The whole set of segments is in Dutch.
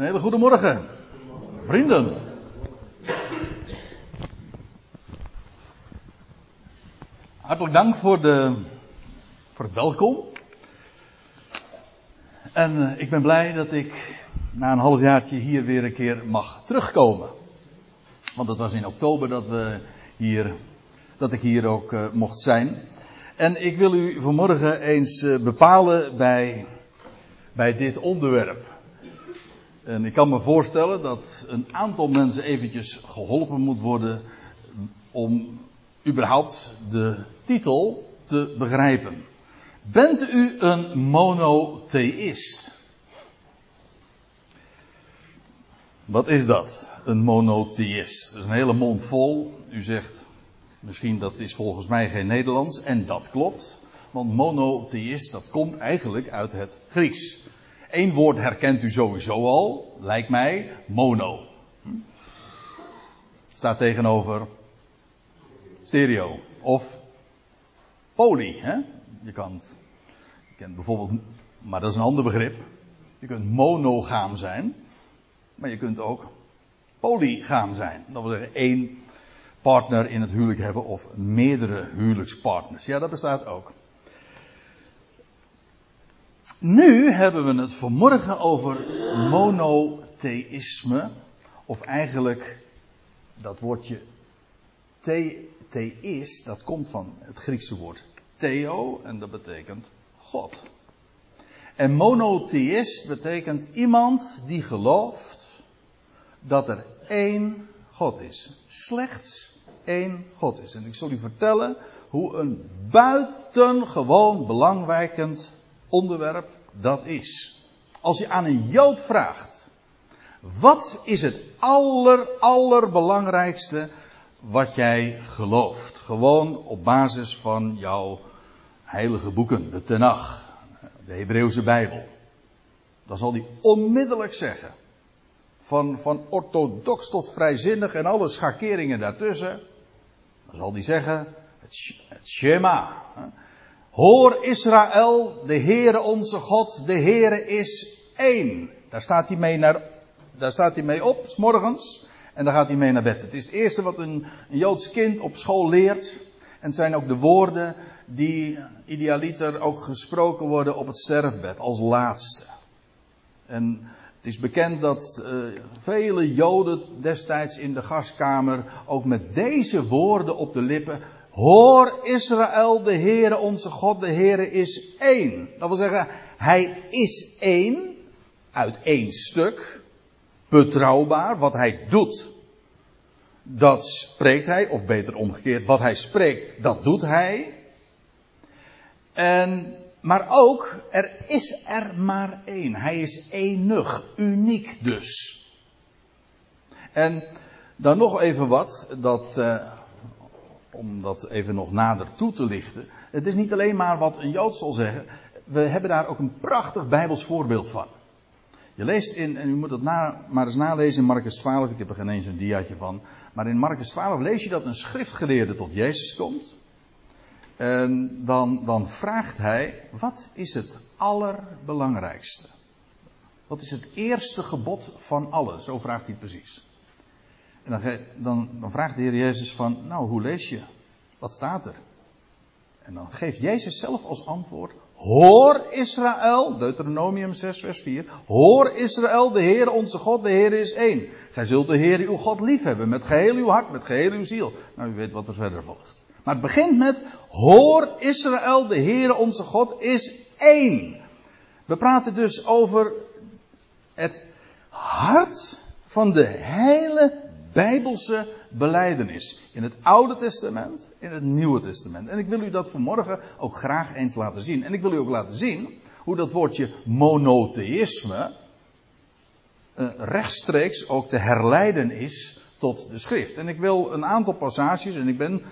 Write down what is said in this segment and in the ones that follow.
Een hele goede morgen, vrienden. Hartelijk dank voor, de, het welkom. En eh, ik ben blij dat ik na een halfjaartje hier weer een keer mag terugkomen. Want het was in oktober dat, we hier, dat ik hier ook uh, mocht zijn. En ik wil u vanmorgen eens uh, bepalen bij, bij dit onderwerp. En ik kan me voorstellen dat een aantal mensen eventjes geholpen moet worden om überhaupt de titel te begrijpen. Bent u een monotheïst? Wat is dat? Een monotheïst. Dat is een hele mond vol. U zegt misschien dat is volgens mij geen Nederlands. En dat klopt. Want monotheïst, dat komt eigenlijk uit het Grieks. Eén woord herkent u sowieso al, lijkt mij, mono. Staat tegenover stereo of poly. Hè? Je kan, je kent bijvoorbeeld, maar dat is een ander begrip. Je kunt monogaam zijn, maar je kunt ook polygaam zijn. Dat wil zeggen één partner in het huwelijk hebben of meerdere huwelijkspartners. Ja, dat bestaat ook. Nu hebben we het vanmorgen over monotheïsme. Of eigenlijk dat woordje the, theïs, dat komt van het Griekse woord theo en dat betekent God. En monotheïst betekent iemand die gelooft dat er één God is. Slechts één God is. En ik zal u vertellen hoe een buitengewoon belangwekkend onderwerp dat is. Als je aan een Jood vraagt, wat is het aller, allerbelangrijkste wat jij gelooft? Gewoon op basis van jouw heilige boeken, de Tenach, de Hebreeuwse Bijbel. Dan zal hij onmiddellijk zeggen, van, van orthodox tot vrijzinnig en alle schakeringen daartussen, dan zal hij zeggen, het, het Shema. Hoor Israël, de Heere onze God, de Heere is één. Daar staat hij mee, naar, daar staat hij mee op, s morgens. En dan gaat hij mee naar bed. Het is het eerste wat een, een Joods kind op school leert. En het zijn ook de woorden die idealiter ook gesproken worden op het sterfbed, als laatste. En het is bekend dat uh, vele Joden destijds in de gaskamer ook met deze woorden op de lippen Hoor Israël, de Heere onze God, de Heere is één. Dat wil zeggen, Hij is één, uit één stuk, betrouwbaar, wat Hij doet. Dat spreekt Hij, of beter omgekeerd, wat Hij spreekt, dat doet Hij. En, maar ook, er is er maar één. Hij is enig, uniek dus. En dan nog even wat, dat... Uh, om dat even nog nader toe te lichten. Het is niet alleen maar wat een Jood zal zeggen. We hebben daar ook een prachtig Bijbels voorbeeld van. Je leest in, en u moet het na, maar eens nalezen in Marcus 12. Ik heb er geen eens een diaatje van. Maar in Marcus 12 lees je dat een schriftgeleerde tot Jezus komt. En dan, dan vraagt hij, wat is het allerbelangrijkste? Wat is het eerste gebod van alle? Zo vraagt hij precies. En dan, dan, vraagt de Heer Jezus van, nou, hoe lees je? Wat staat er? En dan geeft Jezus zelf als antwoord, hoor Israël, Deuteronomium 6 vers 4, hoor Israël, de Heer onze God, de Heer is één. Gij zult de Heer uw God liefhebben, met geheel uw hart, met geheel uw ziel. Nou, u weet wat er verder volgt. Maar het begint met, hoor Israël, de Heer onze God is één. We praten dus over het hart van de hele bijbelse beleidenis. In het Oude Testament, in het Nieuwe Testament. En ik wil u dat vanmorgen ook graag eens laten zien. En ik wil u ook laten zien hoe dat woordje monotheïsme uh, rechtstreeks ook te herleiden is tot de schrift. En ik wil een aantal passages, en ik ben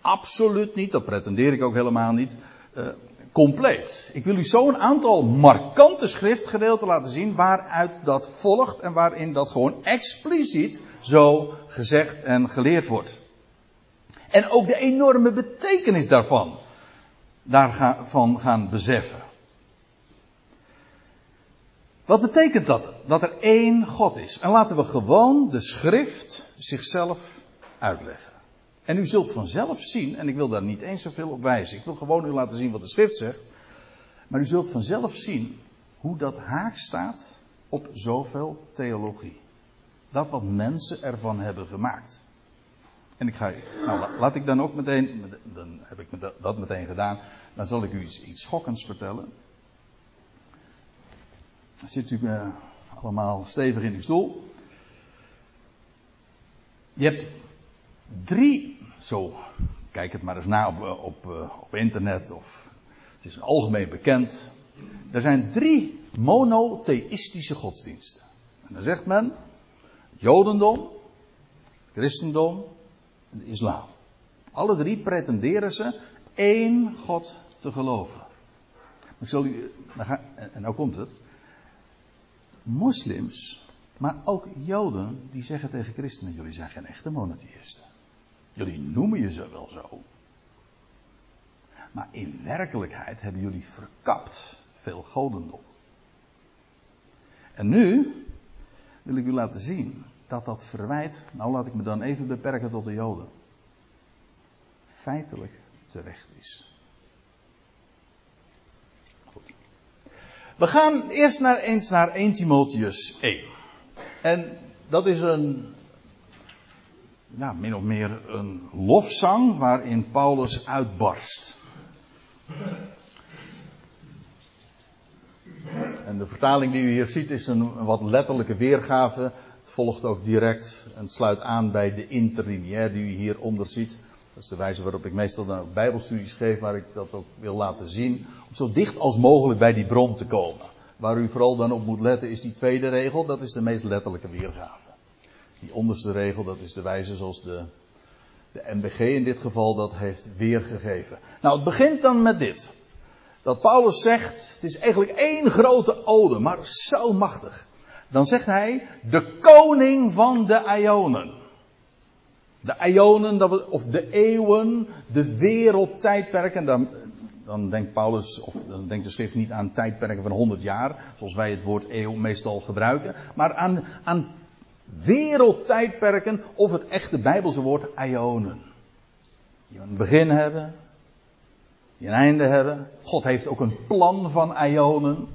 absoluut niet, dat pretendeer ik ook helemaal niet, uh, compleet. Ik wil u zo een aantal markante schriftgedeelten laten zien waaruit dat volgt en waarin dat gewoon expliciet zo gezegd en geleerd wordt. En ook de enorme betekenis daarvan, daarvan gaan beseffen. Wat betekent dat? Dat er één God is. En laten we gewoon de schrift zichzelf uitleggen. En u zult vanzelf zien, en ik wil daar niet eens zoveel op wijzen. Ik wil gewoon u laten zien wat de schrift zegt. Maar u zult vanzelf zien hoe dat haak staat op zoveel theologie. Dat wat mensen ervan hebben gemaakt. En ik ga, nou laat ik dan ook meteen, dan heb ik dat meteen gedaan, dan zal ik u iets, schokkends vertellen. Zit u uh, allemaal stevig in uw stoel. Je hebt drie, zo, kijk het maar eens na op, op, op internet of het is algemeen bekend. Er zijn drie monotheïstische godsdiensten. En dan zegt men, het Jodendom, het Christendom en de islam. Alle drie pretenderen ze één God te geloven. Ik zal u, en nou komt het. Moslims, maar ook Joden, die zeggen tegen christenen: jullie zijn geen echte monotheïsten. Jullie noemen je ze wel zo. Maar in werkelijkheid hebben jullie verkapt veel godendom. En nu wil ik u laten zien dat dat verwijt, nou laat ik me dan even beperken tot de Joden, feitelijk terecht is. Goed. We gaan eerst naar, eens naar 1 Timotheus 1. En dat is een, ja, min of meer een lofzang waarin Paulus uitbarst. En de vertaling die u hier ziet is een wat letterlijke weergave. Het volgt ook direct en sluit aan bij de interlineair die u hieronder ziet. Dat is de wijze waarop ik meestal dan bijbelstudies geef, waar ik dat ook wil laten zien. Om zo dicht als mogelijk bij die bron te komen. Waar u vooral dan op moet letten is die tweede regel, dat is de meest letterlijke weergave. Die onderste regel, dat is de wijze zoals de, de MBG in dit geval dat heeft weergegeven. Nou, het begint dan met dit dat Paulus zegt, het is eigenlijk één grote ode, maar zo machtig. Dan zegt hij, de koning van de Ionen. De Ionen, of de eeuwen, de wereldtijdperken. Dan, dan denkt Paulus, of dan denkt de schrift niet aan tijdperken van 100 jaar, zoals wij het woord eeuw meestal gebruiken, maar aan, aan wereldtijdperken, of het echte Bijbelse woord Ionen. Die een begin hebben, die een einde hebben. God heeft ook een plan van Ionen.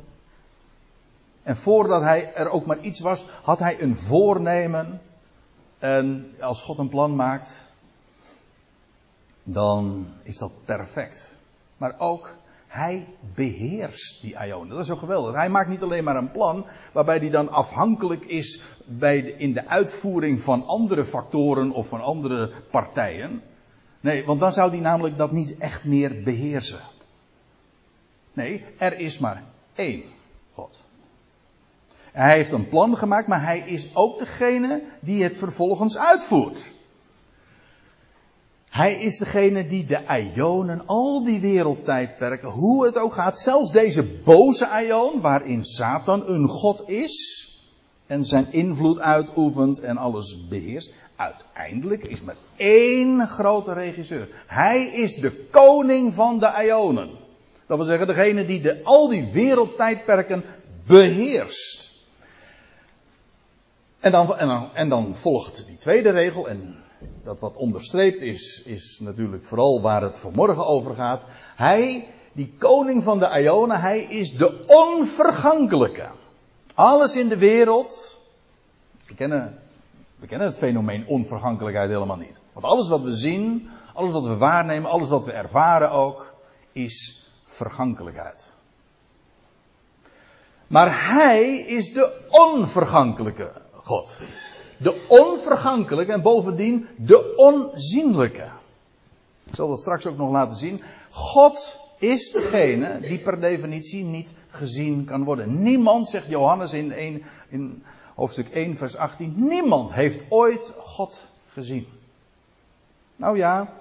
En voordat hij er ook maar iets was, had hij een voornemen. En als God een plan maakt, dan is dat perfect. Maar ook, hij beheerst die Ionen. Dat is ook geweldig. Hij maakt niet alleen maar een plan, waarbij hij dan afhankelijk is bij de, in de uitvoering van andere factoren of van andere partijen. Nee, want dan zou hij namelijk dat niet echt meer beheersen. Nee, er is maar één God. Hij heeft een plan gemaakt, maar hij is ook degene die het vervolgens uitvoert. Hij is degene die de Ionen, al die wereldtijdperken, hoe het ook gaat, zelfs deze boze Ion, waarin Satan een God is, en zijn invloed uitoefent en alles beheerst. Uiteindelijk is maar één grote regisseur. Hij is de koning van de Ionen. Dat wil zeggen, degene die de, al die wereldtijdperken beheerst. En dan, en, dan, en dan volgt die tweede regel, en dat wat onderstreept is, is natuurlijk vooral waar het vanmorgen over gaat. Hij, die koning van de Ionen, hij is de onvergankelijke. Alles in de wereld. We kennen, we kennen het fenomeen onvergankelijkheid helemaal niet. Want alles wat we zien, alles wat we waarnemen, alles wat we ervaren ook, is vergankelijkheid. Maar Hij is de onvergankelijke God. De onvergankelijke en bovendien de onzienlijke. Ik zal dat straks ook nog laten zien. God is degene die per definitie niet gezien kan worden. Niemand, zegt Johannes in, 1, in hoofdstuk 1, vers 18, niemand heeft ooit God gezien. Nou ja,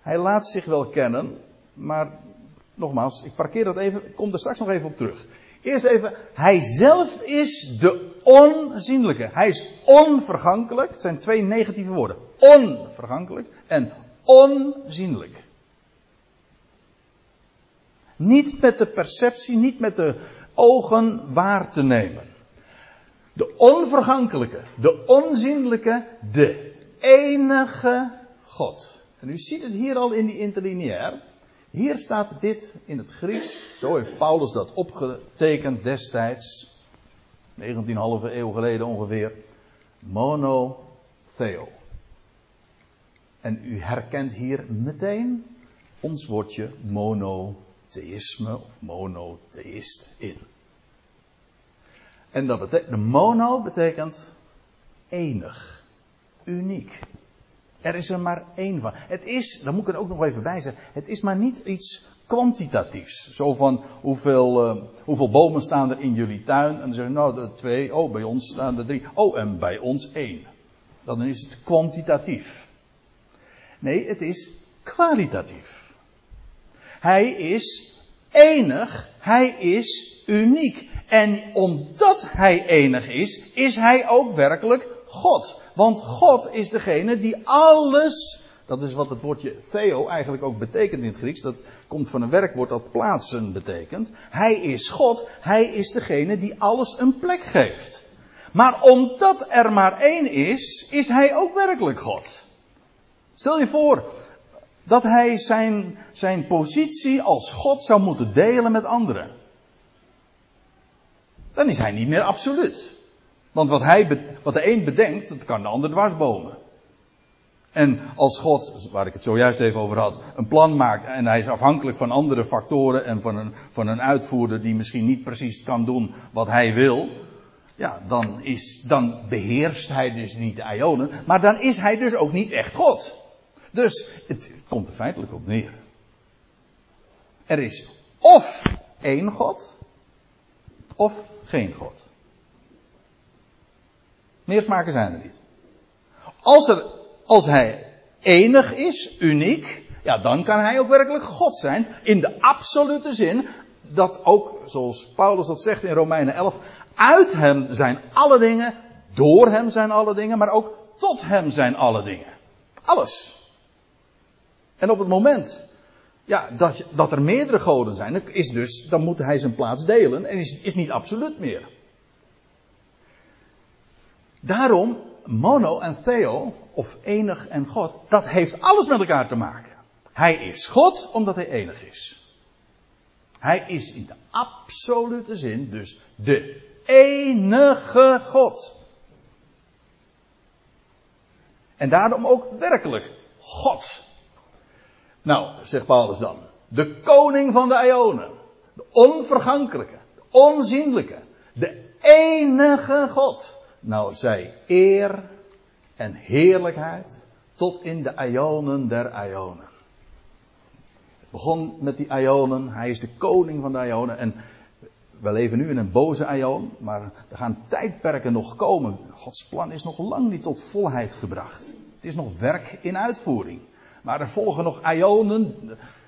hij laat zich wel kennen, maar nogmaals, ik parkeer dat even, ik kom er straks nog even op terug. Eerst even, hij zelf is de onzienlijke. Hij is onvergankelijk. Het zijn twee negatieve woorden. Onvergankelijk en onzienlijk. Niet met de perceptie, niet met de ogen waar te nemen. De onvergankelijke, de onzienlijke, de enige God. En u ziet het hier al in die interlineair. Hier staat dit in het Grieks. Zo heeft Paulus dat opgetekend destijds. 19,5 eeuw geleden ongeveer. Monotheo. En u herkent hier meteen ons woordje monotheïsme of monotheïst in. En dat betekent, de mono betekent enig, uniek. Er is er maar één van. Het is, daar moet ik er ook nog even bij zeggen, het is maar niet iets kwantitatiefs. Zo van hoeveel, uh, hoeveel bomen staan er in jullie tuin? En dan zeggen nou de twee, oh bij ons staan er drie, oh en bij ons één. Dan is het kwantitatief. Nee, het is kwalitatief. Hij is enig, hij is uniek. En omdat hij enig is, is hij ook werkelijk God. Want God is degene die alles, dat is wat het woordje theo eigenlijk ook betekent in het Grieks, dat komt van een werkwoord dat plaatsen betekent. Hij is God, hij is degene die alles een plek geeft. Maar omdat er maar één is, is hij ook werkelijk God. Stel je voor dat hij zijn, zijn positie als God zou moeten delen met anderen. Dan is hij niet meer absoluut. Want wat, hij, wat de een bedenkt, dat kan de ander dwarsbomen. En als God, waar ik het zojuist even over had, een plan maakt en hij is afhankelijk van andere factoren en van een, van een uitvoerder die misschien niet precies kan doen wat hij wil, ja, dan, is, dan beheerst hij dus niet de Ionen, maar dan is hij dus ook niet echt God. Dus het komt er feitelijk op neer. Er is of één God, of geen God. Meer smaken zijn er niet. Als, er, als hij enig is, uniek, ja, dan kan hij ook werkelijk God zijn. In de absolute zin, dat ook, zoals Paulus dat zegt in Romeinen 11, uit hem zijn alle dingen, door hem zijn alle dingen, maar ook tot hem zijn alle dingen. Alles. En op het moment ja, dat, dat er meerdere goden zijn, is dus, dan moet hij zijn plaats delen en is, is niet absoluut meer. Daarom, mono en theo, of enig en God, dat heeft alles met elkaar te maken. Hij is God omdat hij enig is. Hij is in de absolute zin dus de enige God. En daarom ook werkelijk God. Nou, zegt Paulus dan. De koning van de Ionen. De onvergankelijke. De onzienlijke. De enige God. Nou, zij eer en heerlijkheid tot in de Ionen der Ionen. Het begon met die Ionen. Hij is de koning van de Ionen. En we leven nu in een boze Ion. Maar er gaan tijdperken nog komen. Gods plan is nog lang niet tot volheid gebracht. Het is nog werk in uitvoering. Maar er volgen nog ionen.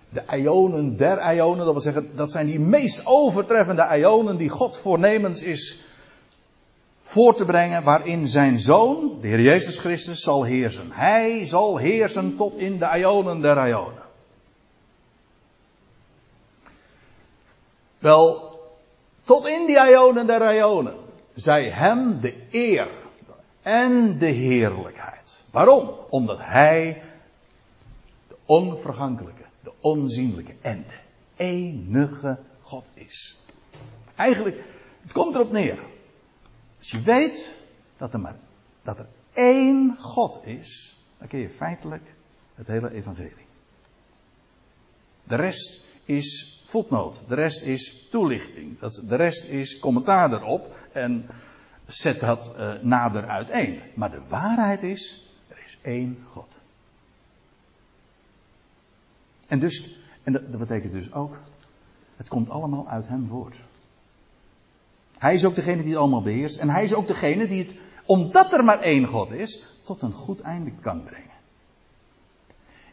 De ionen der ionen. Dat wil zeggen, dat zijn die meest overtreffende ionen die God voornemens is voor te brengen. Waarin zijn zoon, de Heer Jezus Christus, zal heersen. Hij zal heersen tot in de ionen der ionen. Wel, tot in die ionen der ionen. Zij hem de eer en de heerlijkheid. Waarom? Omdat hij onvergankelijke, de onzienlijke en de enige God is. Eigenlijk, het komt erop neer. Als je weet dat er maar dat er één God is, dan ken je feitelijk het hele evangelie. De rest is voetnoot, de rest is toelichting, de rest is commentaar erop en zet dat uh, nader uiteen. Maar de waarheid is, er is één God. En dus, en dat, dat betekent dus ook, het komt allemaal uit hem voort. Hij is ook degene die het allemaal beheerst. En hij is ook degene die het, omdat er maar één God is, tot een goed einde kan brengen.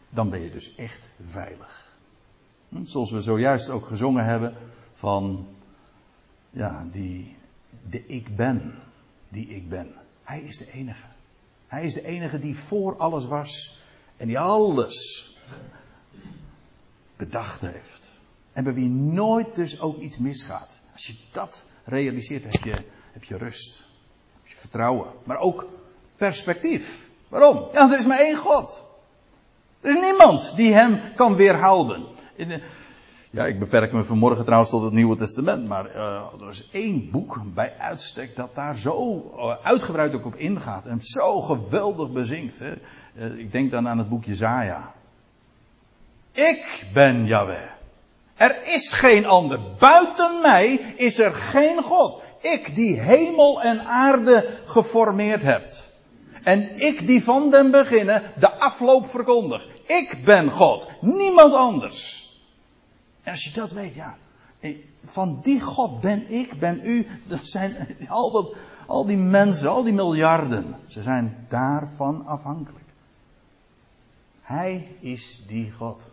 Dan ben je dus echt veilig. Hm, zoals we zojuist ook gezongen hebben van, ja, die, de ik ben, die ik ben. Hij is de enige. Hij is de enige die voor alles was en die alles bedacht heeft. En bij wie nooit dus ook iets misgaat. Als je dat realiseert, heb je, heb je rust. vertrouwen, maar ook perspectief. Waarom? Ja, er is maar één God. Er is niemand die hem kan weerhouden. Ja, ik beperk me vanmorgen trouwens tot het Nieuwe Testament, maar uh, er is één boek bij uitstek dat daar zo uh, uitgebreid ook op ingaat en zo geweldig bezinkt. Hè. Uh, ik denk dan aan het boek Jezaja. Ik ben Yahweh. Er is geen ander. Buiten mij is er geen God. Ik die hemel en aarde geformeerd heb. En ik die van den beginnen de afloop verkondig. Ik ben God. Niemand anders. En als je dat weet, ja. Van die God ben ik, ben u. Dat zijn al, al die mensen, al die miljarden. Ze zijn daarvan afhankelijk. Hij is die God.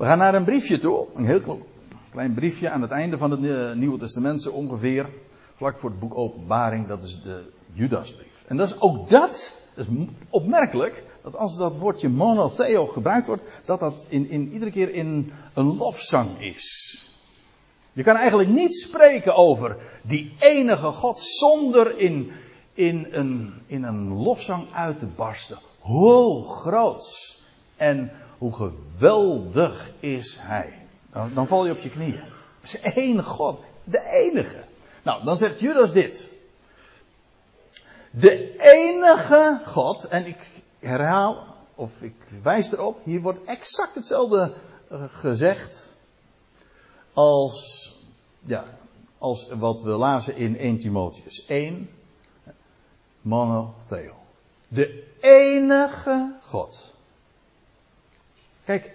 We gaan naar een briefje toe. Een heel klein briefje aan het einde van het Nieuwe Testament, zo ongeveer. Vlak voor het boek Openbaring, dat is de Judasbrief. En dat is ook dat, dat is opmerkelijk, dat als dat woordje monotheo gebruikt wordt, dat dat in, in, iedere keer in een lofzang is. Je kan eigenlijk niet spreken over die enige God zonder in, in, een, in een lofzang uit te barsten. Hoe groot en hoe geweldig is Hij. Dan, dan val je op je knieën. Het is één God, de enige. Nou, dan zegt Judas dit. De enige God, en ik herhaal, of ik wijs erop, hier wordt exact hetzelfde eh, gezegd als, ja, als wat we lazen in 1 Timotheus 1, monotheo. De enige God. Kijk,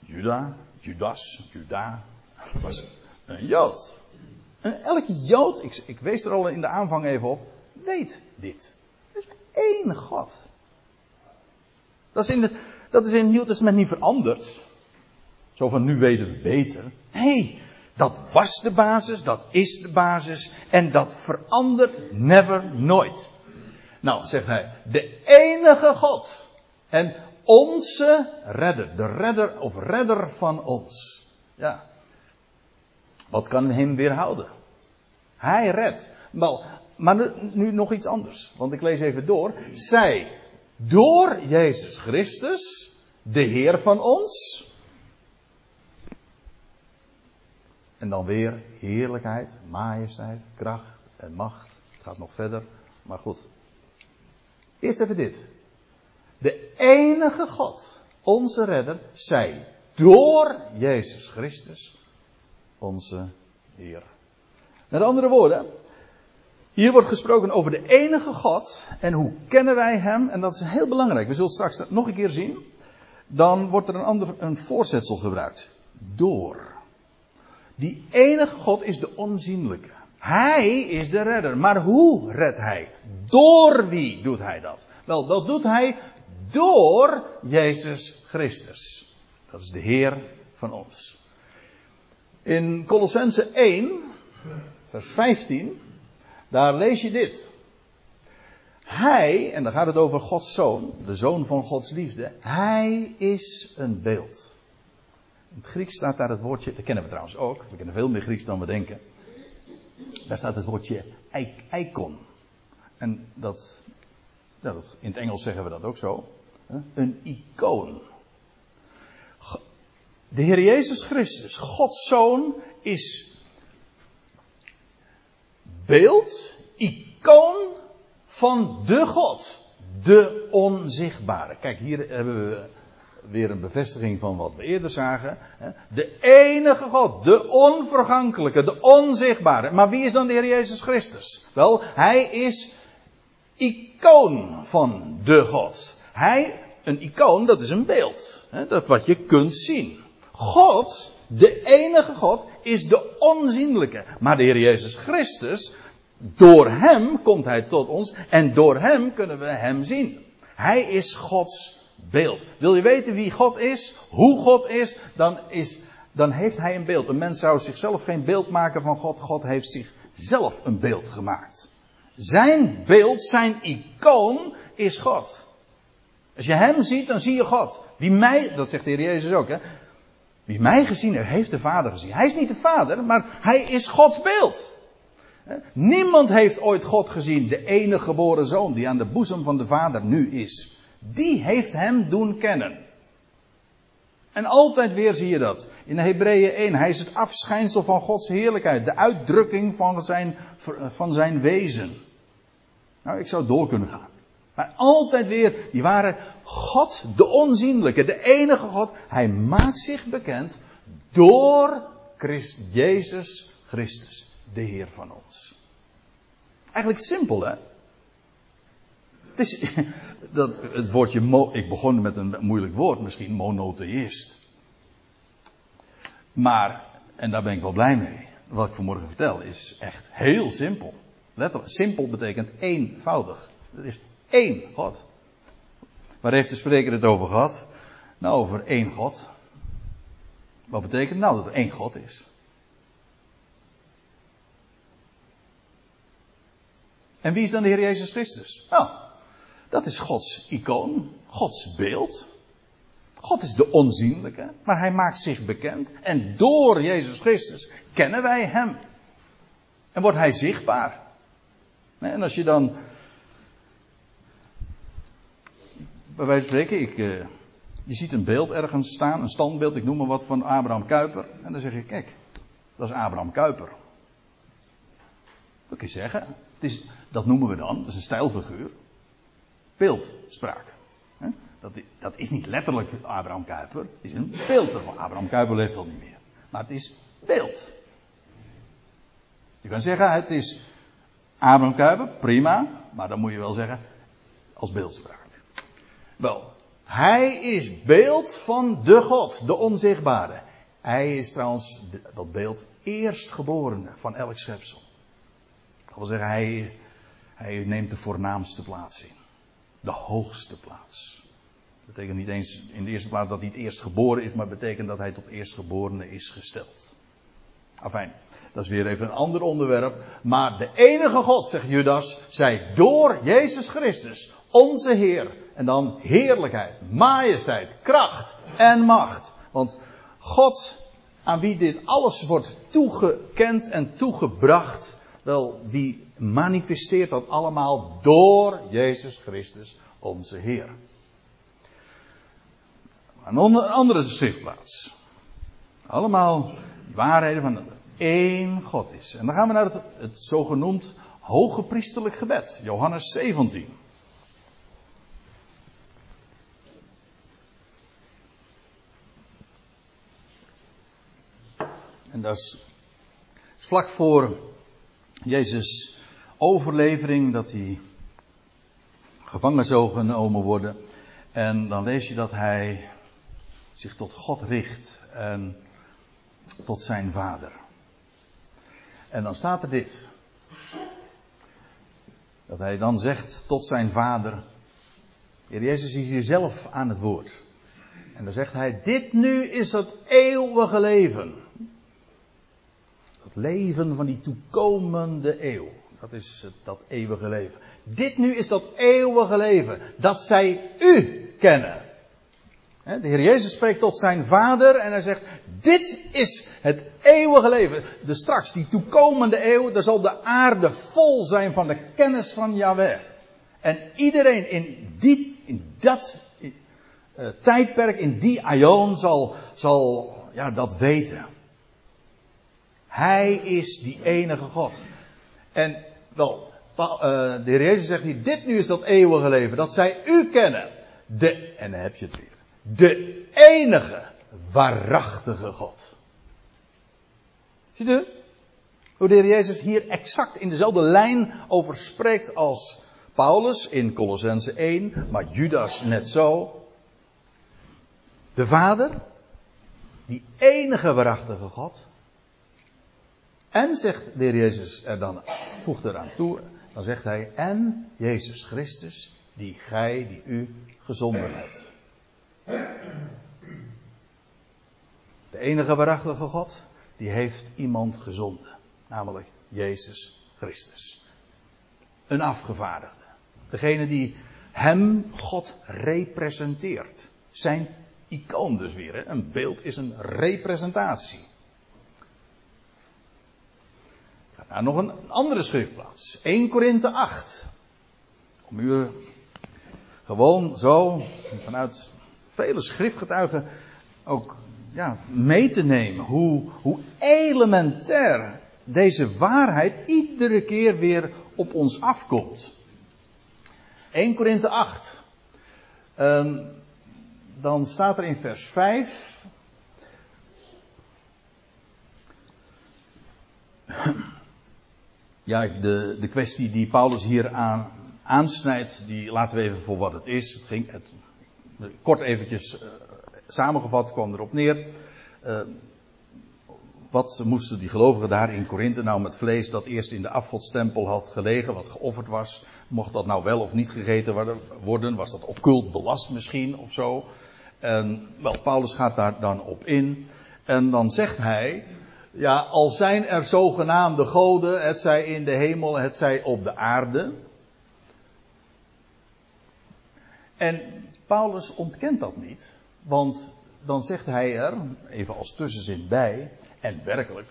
Juda, Judas, Juda, was een Jood. En elke Jood, ik, ik wees er al in de aanvang even op, weet dit. Er is één God. Dat is in, dat is in het Nieuw Testament niet veranderd. Zo van nu weten we beter. Nee, dat was de basis, dat is de basis en dat verandert never, nooit. Nou, zegt hij, de enige God en onze redder, de redder of redder van ons. Ja. Wat kan hem weerhouden? Hij redt. Maar nu, nu nog iets anders, want ik lees even door. Zij door Jezus Christus, de Heer van ons. En dan weer heerlijkheid, majesteit, kracht en macht. Het gaat nog verder, maar goed. Eerst even dit. De enige God, onze redder, zij door Jezus Christus, onze Heer. Met andere woorden, hier wordt gesproken over de enige God en hoe kennen wij Hem. En dat is heel belangrijk. We zullen het straks nog een keer zien. Dan wordt er een ander een voorzetsel gebruikt. Door. Die enige God is de onzienlijke. Hij is de redder. Maar hoe redt Hij? Door wie doet Hij dat? Wel, dat doet Hij door Jezus Christus. Dat is de Heer van ons. In Colossense 1, vers 15. Daar lees je dit. Hij, en dan gaat het over Gods zoon, de zoon van Gods liefde, hij is een beeld. In het Grieks staat daar het woordje, dat kennen we trouwens ook, we kennen veel meer Grieks dan we denken. Daar staat het woordje icon. En dat, dat, in het Engels zeggen we dat ook zo. Een icoon. De Heer Jezus Christus, Gods zoon, is beeld, icoon van de God. De onzichtbare. Kijk, hier hebben we weer een bevestiging van wat we eerder zagen. De enige God, de onvergankelijke, de onzichtbare. Maar wie is dan de Heer Jezus Christus? Wel, hij is icoon van de God. Hij, een icoon, dat is een beeld. Dat wat je kunt zien. God, de enige God, is de onzienlijke. Maar de Heer Jezus Christus, door Hem komt Hij tot ons en door Hem kunnen we Hem zien. Hij is Gods beeld. Wil je weten wie God is, hoe God is, dan, is, dan heeft Hij een beeld. Een mens zou zichzelf geen beeld maken van God. God heeft zichzelf een beeld gemaakt. Zijn beeld, zijn icoon is God. Als je Hem ziet, dan zie je God. Wie mij, dat zegt de Heer Jezus ook, hè, wie mij gezien heeft, heeft de Vader gezien. Hij is niet de Vader, maar hij is Gods beeld. Niemand heeft ooit God gezien, de enige geboren zoon die aan de boezem van de Vader nu is. Die heeft hem doen kennen. En altijd weer zie je dat. In Hebreeën 1, hij is het afschijnsel van Gods heerlijkheid, de uitdrukking van zijn, van zijn wezen. Nou, ik zou door kunnen gaan. Maar altijd weer, die waren God, de onzienlijke, de enige God. Hij maakt zich bekend door Christ, Jezus Christus, de Heer van ons. Eigenlijk simpel, hè? Het is, dat, het woordje, mo, ik begon met een moeilijk woord, misschien monotheïst. Maar, en daar ben ik wel blij mee, wat ik vanmorgen vertel, is echt heel simpel. Letterlijk, simpel betekent eenvoudig. Er is één God. Waar heeft de spreker het over gehad? Nou, over één God. Wat betekent nou dat er één God is? En wie is dan de Heer Jezus Christus? Nou, dat is Gods icoon, Gods beeld. God is de onzienlijke, maar hij maakt zich bekend. En door Jezus Christus kennen wij hem. En wordt hij zichtbaar. En als je dan. Bij wijze van spreken, ik, uh, je ziet een beeld ergens staan, een standbeeld, ik noem maar wat van Abraham Kuyper. En dan zeg je, kijk, dat is Abraham Kuyper. Dat kun je zeggen. Het is, dat noemen we dan, dat is een stijlfiguur. Beeldspraak. Dat, dat, is niet letterlijk Abraham Kuyper. Het is een beeld ervan. Abraham Kuyper leeft al niet meer. Maar het is beeld. Je kan zeggen, het is Abraham Kuyper, prima. Maar dan moet je wel zeggen, als beeldspraak. Wel, hij is beeld van de God, de onzichtbare. Hij is trouwens, dat beeld, eerstgeborene van elk schepsel. Dat wil zeggen, hij, hij neemt de voornaamste plaats in. De hoogste plaats. Dat betekent niet eens in de eerste plaats dat hij het eerst geboren is, maar betekent dat hij tot eerstgeborene is gesteld. Afijn, dat is weer even een ander onderwerp. Maar de enige God, zegt Judas, zij door Jezus Christus, onze Heer. En dan heerlijkheid, majesteit, kracht en macht. Want God, aan wie dit alles wordt toegekend en toegebracht, wel, die manifesteert dat allemaal door Jezus Christus, onze Heer. Een andere schriftplaats. Allemaal waarheden van één God is. En dan gaan we naar het, het zogenoemd hoge priesterlijk gebed. Johannes 17. En dat is vlak voor Jezus overlevering, dat hij gevangen zou genomen worden. En dan lees je dat hij zich tot God richt en tot zijn vader. En dan staat er dit. Dat hij dan zegt tot zijn vader. Heer Jezus is hier zelf aan het woord. En dan zegt hij, dit nu is het eeuwige leven. Het leven van die toekomende eeuw. Dat is dat eeuwige leven. Dit nu is dat eeuwige leven. Dat zij u kennen. De Heer Jezus spreekt tot zijn vader en hij zegt, dit is het eeuwige leven. De straks, die toekomende eeuw, daar zal de aarde vol zijn van de kennis van Yahweh. En iedereen in, die, in dat uh, tijdperk, in die aion zal, zal ja, dat weten. Hij is die enige God. En wel, uh, de Heer Jezus zegt hier, dit nu is dat eeuwige leven, dat zij u kennen. De, en dan heb je het weer. De enige waarachtige God. Ziet u? Hoe de Heer Jezus hier exact in dezelfde lijn over spreekt als Paulus in Colossense 1, maar Judas net zo. De Vader, die enige waarachtige God. En zegt de Heer Jezus er dan, voegt eraan toe, dan zegt hij, en Jezus Christus, die gij, die u gezonden hebt. De enige waarachtige God, die heeft iemand gezonden. Namelijk Jezus Christus. Een afgevaardigde. Degene die hem, God, representeert. Zijn icoon dus weer. Hè? Een beeld is een representatie. Ja, nog een andere schriftplaats. 1 Korinthe 8. Om u gewoon zo vanuit vele schriftgetuigen ook ja, mee te nemen. Hoe, hoe elementair deze waarheid iedere keer weer op ons afkomt. 1 Korinthe 8. Um, dan staat er in vers 5. Ja, de, de kwestie die Paulus hier aan, aansnijdt, die laten we even voor wat het is. Het ging, het, kort eventjes uh, samengevat kwam erop neer. Uh, wat moesten die gelovigen daar in Korinthe nou met vlees dat eerst in de afgodstempel had gelegen, wat geofferd was? Mocht dat nou wel of niet gegeten worden? Was dat occult belast misschien of zo? En wel, Paulus gaat daar dan op in. En dan zegt hij, ja, al zijn er zogenaamde goden, het zij in de hemel, het zij op de aarde. En Paulus ontkent dat niet, want dan zegt hij er, even als tussenzin bij, en werkelijk,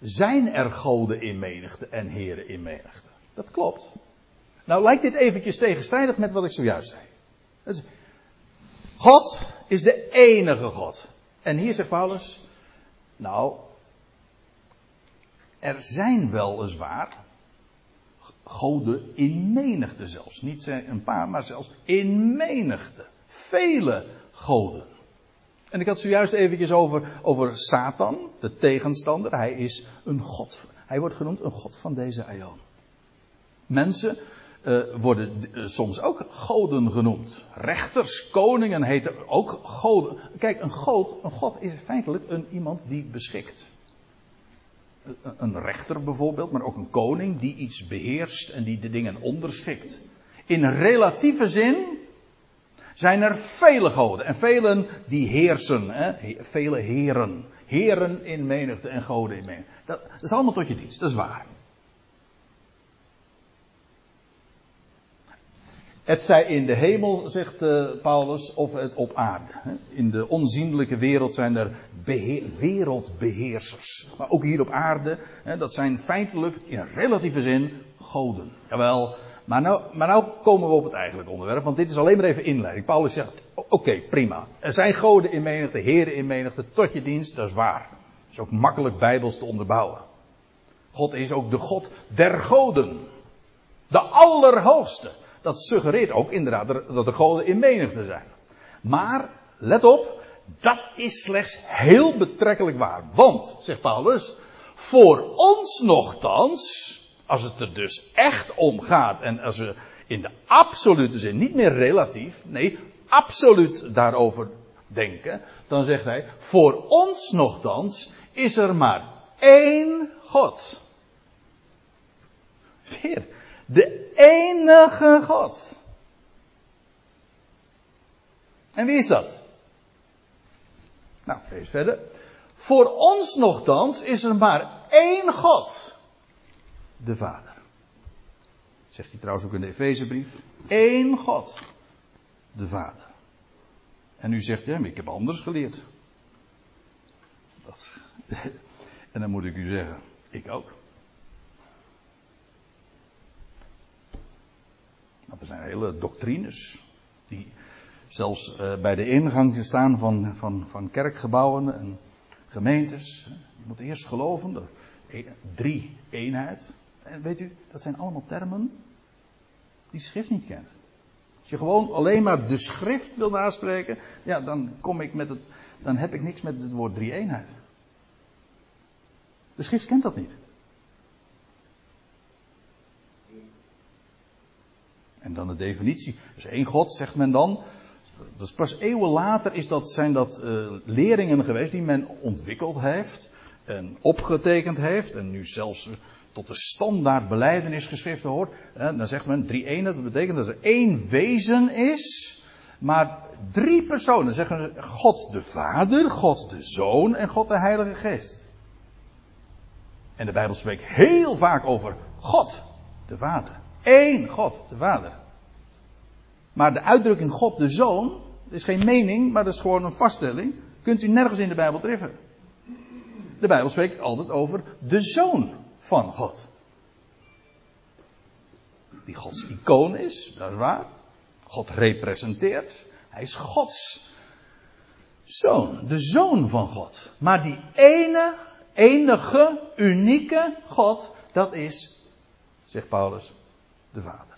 zijn er goden in menigte en heren in menigte. Dat klopt. Nou lijkt dit eventjes tegenstrijdig met wat ik zojuist zei. God is de enige God. En hier zegt Paulus, nou, er zijn weliswaar goden in menigte zelfs. Niet een paar, maar zelfs in menigte. Vele goden. En ik had zojuist eventjes over, over Satan, de tegenstander. Hij is een god. Hij wordt genoemd een god van deze aion. Mensen uh, worden uh, soms ook goden genoemd. Rechters, koningen heten ook goden. Kijk, een god, een god is feitelijk een iemand die beschikt. Een rechter bijvoorbeeld, maar ook een koning die iets beheerst en die de dingen onderschikt. In relatieve zin zijn er vele goden en velen die heersen. Hè? Vele heren. Heren in menigte en goden in menigte. Dat, dat is allemaal tot je dienst, dat is waar. Het zij in de hemel, zegt uh, Paulus, of het op aarde. In de onzienlijke wereld zijn er wereldbeheersers. Maar ook hier op aarde, hè, dat zijn feitelijk in relatieve zin goden. Jawel, maar nou, maar nou komen we op het eigenlijke onderwerp, want dit is alleen maar even inleiding. Paulus zegt, oké, prima. Er zijn goden in menigte, heren in menigte, tot je dienst, dat is waar. Dat is ook makkelijk bijbels te onderbouwen. God is ook de God der goden. De allerhoogste. Dat suggereert ook inderdaad dat de goden in menigte zijn. Maar, let op, dat is slechts heel betrekkelijk waar. Want, zegt Paulus, voor ons nogthans, als het er dus echt om gaat en als we in de absolute zin, niet meer relatief, nee, absoluut daarover denken, dan zegt hij, voor ons nogthans is er maar één God. Weer, de enige God. En wie is dat? Nou, lees verder. Voor ons nogthans is er maar één God de Vader. Zegt hij trouwens ook in de Efezebrief. Eén God, de Vader. En u zegt, ja, maar ik heb anders geleerd. Dat, en dan moet ik u zeggen, ik ook. Want er zijn hele doctrines die zelfs uh, bij de ingang staan van, van, van kerkgebouwen en gemeentes. Je moet eerst geloven, de e, drie eenheid. En weet u, dat zijn allemaal termen die schrift niet kent. Als je gewoon alleen maar de schrift wil naspreken, ja, dan kom ik met het, dan heb ik niks met het woord drie eenheid. De schrift kent dat niet. En dan de definitie. Dus één God, zegt men dan. Dat is pas eeuwen later is dat, zijn dat uh, leringen geweest die men ontwikkeld heeft en opgetekend heeft. En nu zelfs tot de standaard beleidenisgeschriften hoort, dan zegt men drie eenheid. Dat betekent dat er één wezen is, maar drie personen. zeggen ze God de Vader, God de Zoon en God de Heilige Geest. En de Bijbel spreekt heel vaak over God de Vader. Eén God de Vader. Maar de uitdrukking God de Zoon is geen mening, maar dat is gewoon een vaststelling. Kunt u nergens in de Bijbel treffen. De Bijbel spreekt altijd over de Zoon van God. Die Gods icoon is, dat is waar. God representeert. Hij is Gods zoon, de zoon van God. Maar die ene, enige, unieke God, dat is, zegt Paulus, de Vader.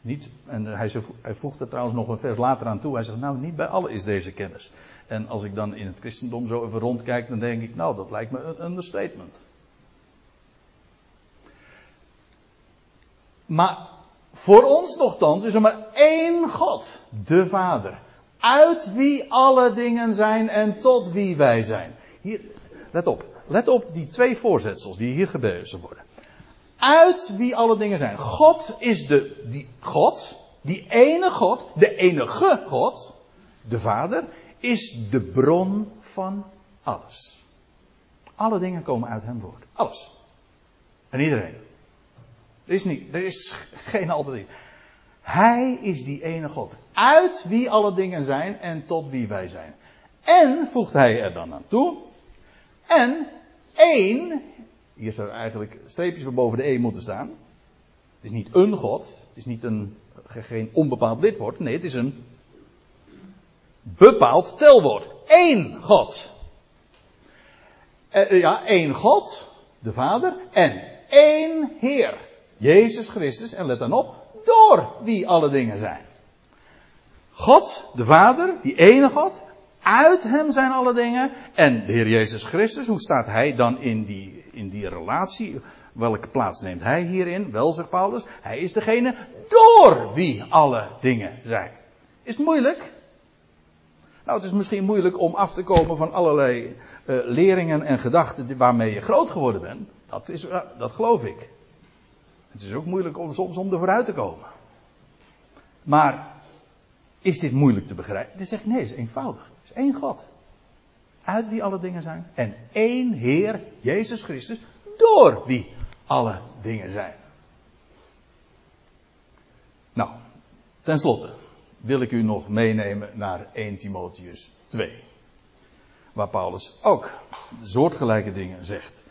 Niet, en hij, hij voegt er trouwens nog een vers later aan toe. Hij zegt, nou, niet bij allen is deze kennis. En als ik dan in het christendom zo even rondkijk, dan denk ik, nou, dat lijkt me een understatement. Maar voor ons nogthans is er maar één God, de Vader. Uit wie alle dingen zijn en tot wie wij zijn. Hier, let op. Let op die twee voorzetsels die hier gebezen worden. Uit wie alle dingen zijn. God is de, die God, die ene God, de enige God, de Vader, is de bron van alles. Alle dingen komen uit hem voort. Alles. En iedereen. Er is, niet, er is geen alternatief. Hij is die ene God. Uit wie alle dingen zijn en tot wie wij zijn. En, voegt hij er dan aan toe. En één. Hier zou eigenlijk streepjes boven de E moeten staan. Het is niet een God. Het is niet een, geen onbepaald lidwoord. Nee, het is een bepaald telwoord. Eén God. Eh, ja, één God, de Vader, en één Heer, Jezus Christus. En let dan op, door wie alle dingen zijn. God, de Vader, die ene God, uit hem zijn alle dingen. En de Heer Jezus Christus, hoe staat hij dan in die, in die relatie? Welke plaats neemt hij hierin? Wel, zegt Paulus, hij is degene door wie alle dingen zijn. Is het moeilijk? Nou, het is misschien moeilijk om af te komen van allerlei uh, leringen en gedachten waarmee je groot geworden bent. Dat, is, uh, dat geloof ik. Het is ook moeilijk om soms om er vooruit te komen. Maar is dit moeilijk te begrijpen? Dan zeg ik nee, het is eenvoudig. Het is één God. Uit wie alle dingen zijn. En één Heer, Jezus Christus, door wie alle dingen zijn. Nou, tenslotte wil ik u nog meenemen naar 1 Timotheus 2. Waar Paulus ook soortgelijke dingen zegt.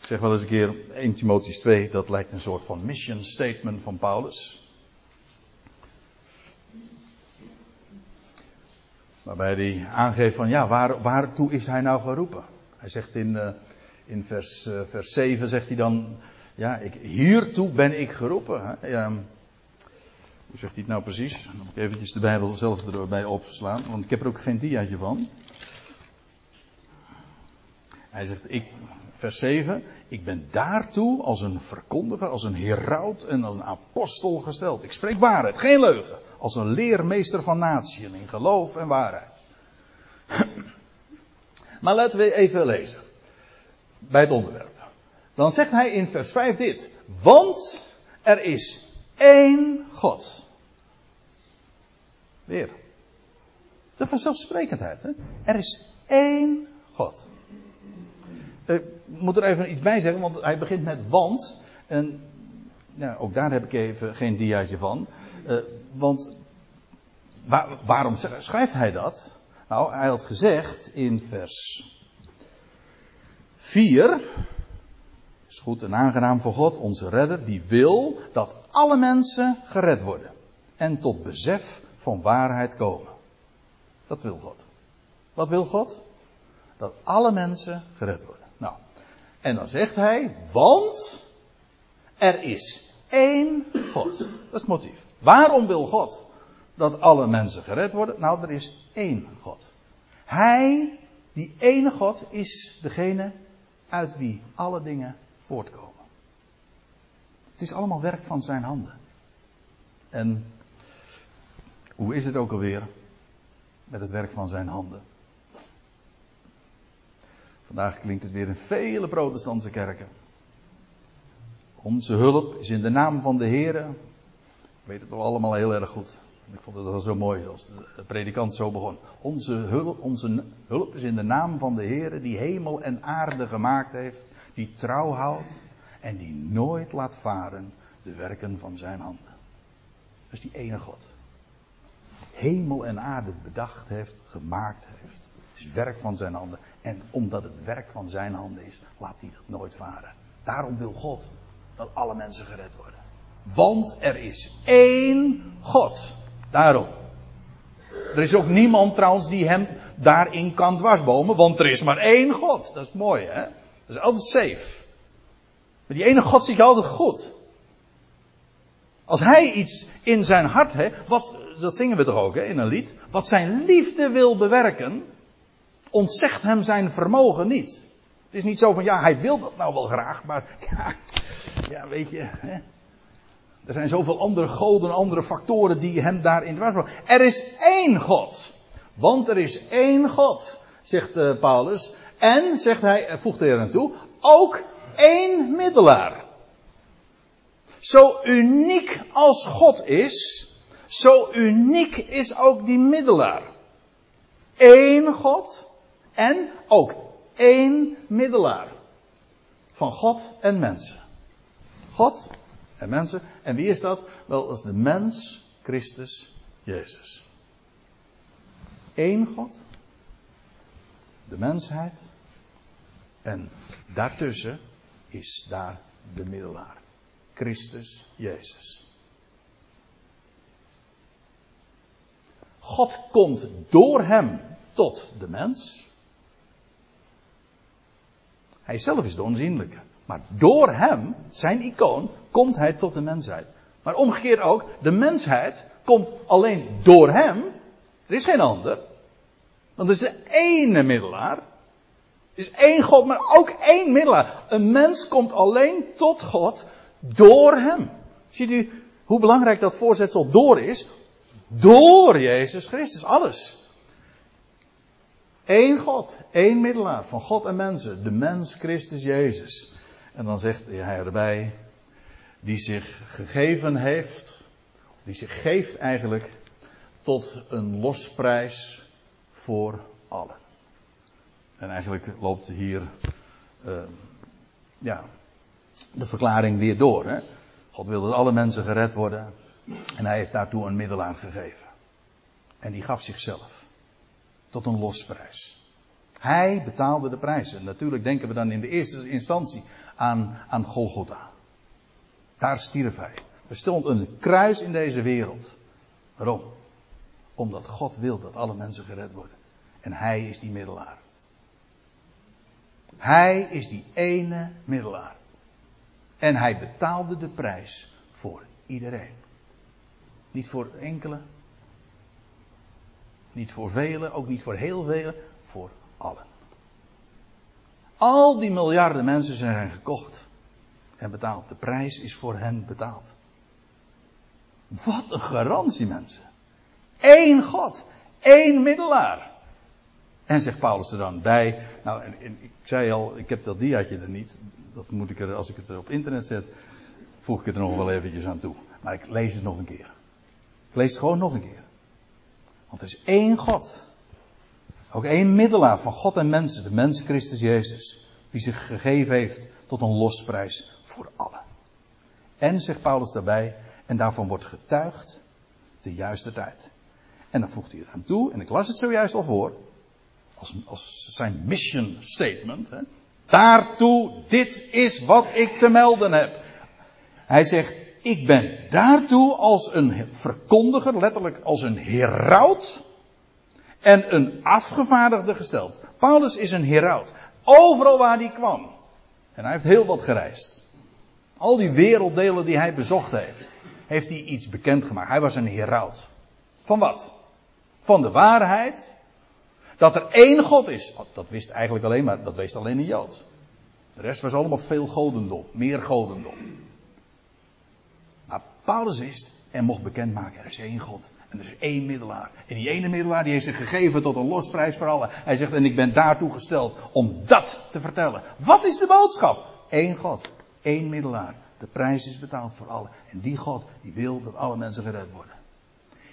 Ik zeg wel eens een keer 1 Timotheus 2, dat lijkt een soort van mission statement van Paulus. Waarbij hij aangeeft van ja, waar, waartoe is hij nou geroepen? Hij zegt in, uh, in vers, uh, vers 7 zegt hij dan, ja, ik, hiertoe ben ik geroepen. Ja, hoe zegt hij het nou precies? Dan moet ik eventjes de Bijbel zelf erbij opslaan, want ik heb er ook geen diaatje van. Hij zegt, ik, vers 7, ik ben daartoe als een verkondiger, als een heraut en als een apostel gesteld. Ik spreek waarheid, geen leugen. Als een leermeester van natieën in geloof en waarheid. maar laten we even lezen. Bij het onderwerp. Dan zegt hij in vers 5 dit. Want er is één God. Weer. De vanzelfsprekendheid. Hè? Er is één God. Ik moet er even iets bij zeggen, want hij begint met want. En ja, ook daar heb ik even geen diaatje van. Uh, want waar, waarom schrijft hij dat? Nou, hij had gezegd in vers 4. Is goed en aangenaam voor God, onze redder, die wil dat alle mensen gered worden. En tot besef van waarheid komen. Dat wil God. Wat wil God? Dat alle mensen gered worden. En dan zegt hij, want er is één God. Dat is het motief. Waarom wil God dat alle mensen gered worden? Nou, er is één God. Hij, die ene God, is degene uit wie alle dingen voortkomen. Het is allemaal werk van zijn handen. En hoe is het ook alweer met het werk van zijn handen? Vandaag klinkt het weer in vele protestantse kerken. Onze hulp is in de naam van de Heer. Ik weet het wel allemaal heel erg goed. Ik vond het wel zo mooi als de predikant zo begon. Onze hulp, onze hulp is in de naam van de Heer die hemel en aarde gemaakt heeft. Die trouw houdt en die nooit laat varen de werken van zijn handen. Is die ene God. Hemel en aarde bedacht heeft, gemaakt heeft. Is werk van zijn handen. En omdat het werk van zijn handen is, laat hij dat nooit varen. Daarom wil God dat alle mensen gered worden. Want er is één God. Daarom. Er is ook niemand trouwens die hem daarin kan dwarsbomen, want er is maar één God. Dat is mooi, hè? Dat is altijd safe. Maar die ene God ziet altijd goed. Als hij iets in zijn hart heeft, wat, dat zingen we toch ook hè, in een lied, wat zijn liefde wil bewerken, ontzegt hem zijn vermogen niet. Het is niet zo van, ja, hij wil dat nou wel graag, maar ja, ja weet je, hè, er zijn zoveel andere goden, andere factoren die hem daarin dwars Er is één God. Want er is één God, zegt uh, Paulus. En, zegt hij, eh, voegt hij er aan toe, ook één middelaar. Zo uniek als God is, zo uniek is ook die middelaar. Eén God en ook één middelaar. Van God en mensen. God en mensen. En wie is dat? Wel, dat is de mens, Christus, Jezus. Eén God, de mensheid, en daartussen is daar de middelaar, Christus, Jezus. God komt door hem tot de mens. Hij zelf is de onzienlijke. Maar door hem, zijn icoon, komt hij tot de mensheid. Maar omgekeerd ook, de mensheid komt alleen door hem. Er is geen ander. Want er is de ene middelaar. Er is één God, maar ook één middelaar. Een mens komt alleen tot God door hem. Ziet u hoe belangrijk dat voorzetsel door is? Door Jezus Christus, alles. Eén God, één middelaar van God en mensen, de mens Christus Jezus. En dan zegt hij erbij, die zich gegeven heeft, die zich geeft eigenlijk tot een losprijs voor allen. En eigenlijk loopt hier uh, ja, de verklaring weer door. Hè? God wil dat alle mensen gered worden. En hij heeft daartoe een middelaar gegeven. En die gaf zichzelf. Tot een losprijs. Hij betaalde de prijzen. Natuurlijk denken we dan in de eerste instantie aan, aan Golgotha. Daar stierf hij. Er stond een kruis in deze wereld. Waarom? Omdat God wil dat alle mensen gered worden. En hij is die middelaar. Hij is die ene middelaar. En hij betaalde de prijs voor iedereen. Niet voor enkele. Niet voor velen, ook niet voor heel velen, voor allen. Al die miljarden mensen zijn gekocht en betaald. De prijs is voor hen betaald. Wat een garantie, mensen. Eén God, één middelaar. En zegt Paulus er dan bij. Nou, en, ik zei al, ik heb dat diaatje er niet. Dat moet ik er, als ik het er op internet zet, voeg ik het er nog wel eventjes aan toe. Maar ik lees het nog een keer. Ik lees het gewoon nog een keer. Want er is één God. Ook één middelaar van God en mensen, de mens Christus Jezus. Die zich gegeven heeft tot een losprijs voor allen. En, zegt Paulus daarbij, en daarvan wordt getuigd de juiste tijd. En dan voegt hij eraan toe, en ik las het zojuist al voor, als, als zijn mission statement. Hè. Daartoe, dit is wat ik te melden heb. Hij zegt, ik ben daartoe als een verkondiger, letterlijk als een heraut en een afgevaardigde gesteld. Paulus is een heraut. Overal waar hij kwam. En hij heeft heel wat gereisd. Al die werelddelen die hij bezocht heeft, heeft hij iets bekendgemaakt. Hij was een heraut. Van wat? Van de waarheid dat er één God is. Dat wist eigenlijk alleen maar, dat wist alleen een Jood. De rest was allemaal veel godendom, meer godendom. Paulus wist en mocht bekendmaken, er is één God. En er is één middelaar. En die ene middelaar die heeft zich gegeven tot een losprijs voor allen. Hij zegt, en ik ben daartoe gesteld om dat te vertellen. Wat is de boodschap? Eén God. één middelaar. De prijs is betaald voor allen. En die God, die wil dat alle mensen gered worden.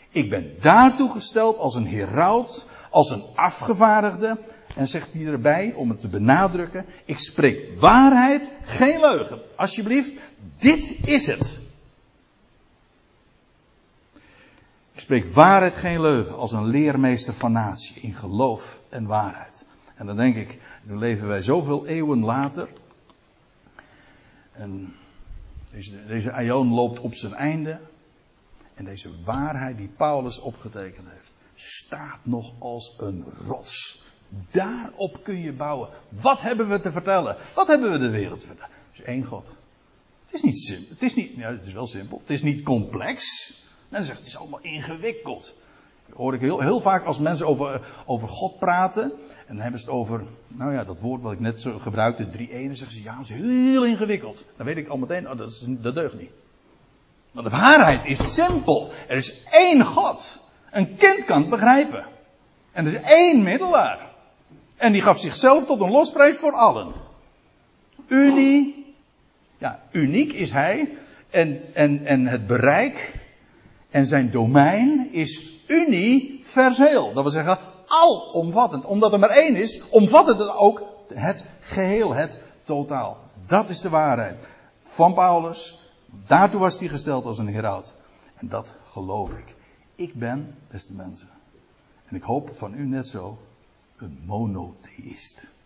Ik ben daartoe gesteld als een heraut, als een afgevaardigde. En zegt hij erbij, om het te benadrukken, ik spreek waarheid, geen leugen. Alsjeblieft, dit is het. Spreekt waarheid geen leugen als een leermeester van natie in geloof en waarheid. En dan denk ik, nu leven wij zoveel eeuwen later. En deze, deze loopt op zijn einde. En deze waarheid die Paulus opgetekend heeft, staat nog als een rots. Daarop kun je bouwen. Wat hebben we te vertellen? Wat hebben we de wereld te vertellen? Het is één God. Het is niet simpel. Het is niet, ja, het is wel simpel. Het is niet complex. Men zegt het is allemaal ingewikkeld. Dat hoor ik heel, heel vaak als mensen over, over God praten. En dan hebben ze het over, nou ja, dat woord wat ik net zo gebruikte, drie ene. Zeggen ze, ja, dat is heel ingewikkeld. Dan weet ik al meteen, oh, dat, is, deugt niet. Maar de waarheid is simpel. Er is één God. Een kind kan het begrijpen. En er is één middelaar. En die gaf zichzelf tot een losprijs voor allen. Unie. Ja, uniek is hij. En, en, en het bereik en zijn domein is universeel. Dat wil zeggen, alomvattend. Omdat er maar één is, omvat het ook het geheel, het totaal. Dat is de waarheid. Van Paulus. Daartoe was hij gesteld als een heraut. En dat geloof ik. Ik ben, beste mensen. En ik hoop van u net zo, een monotheïst.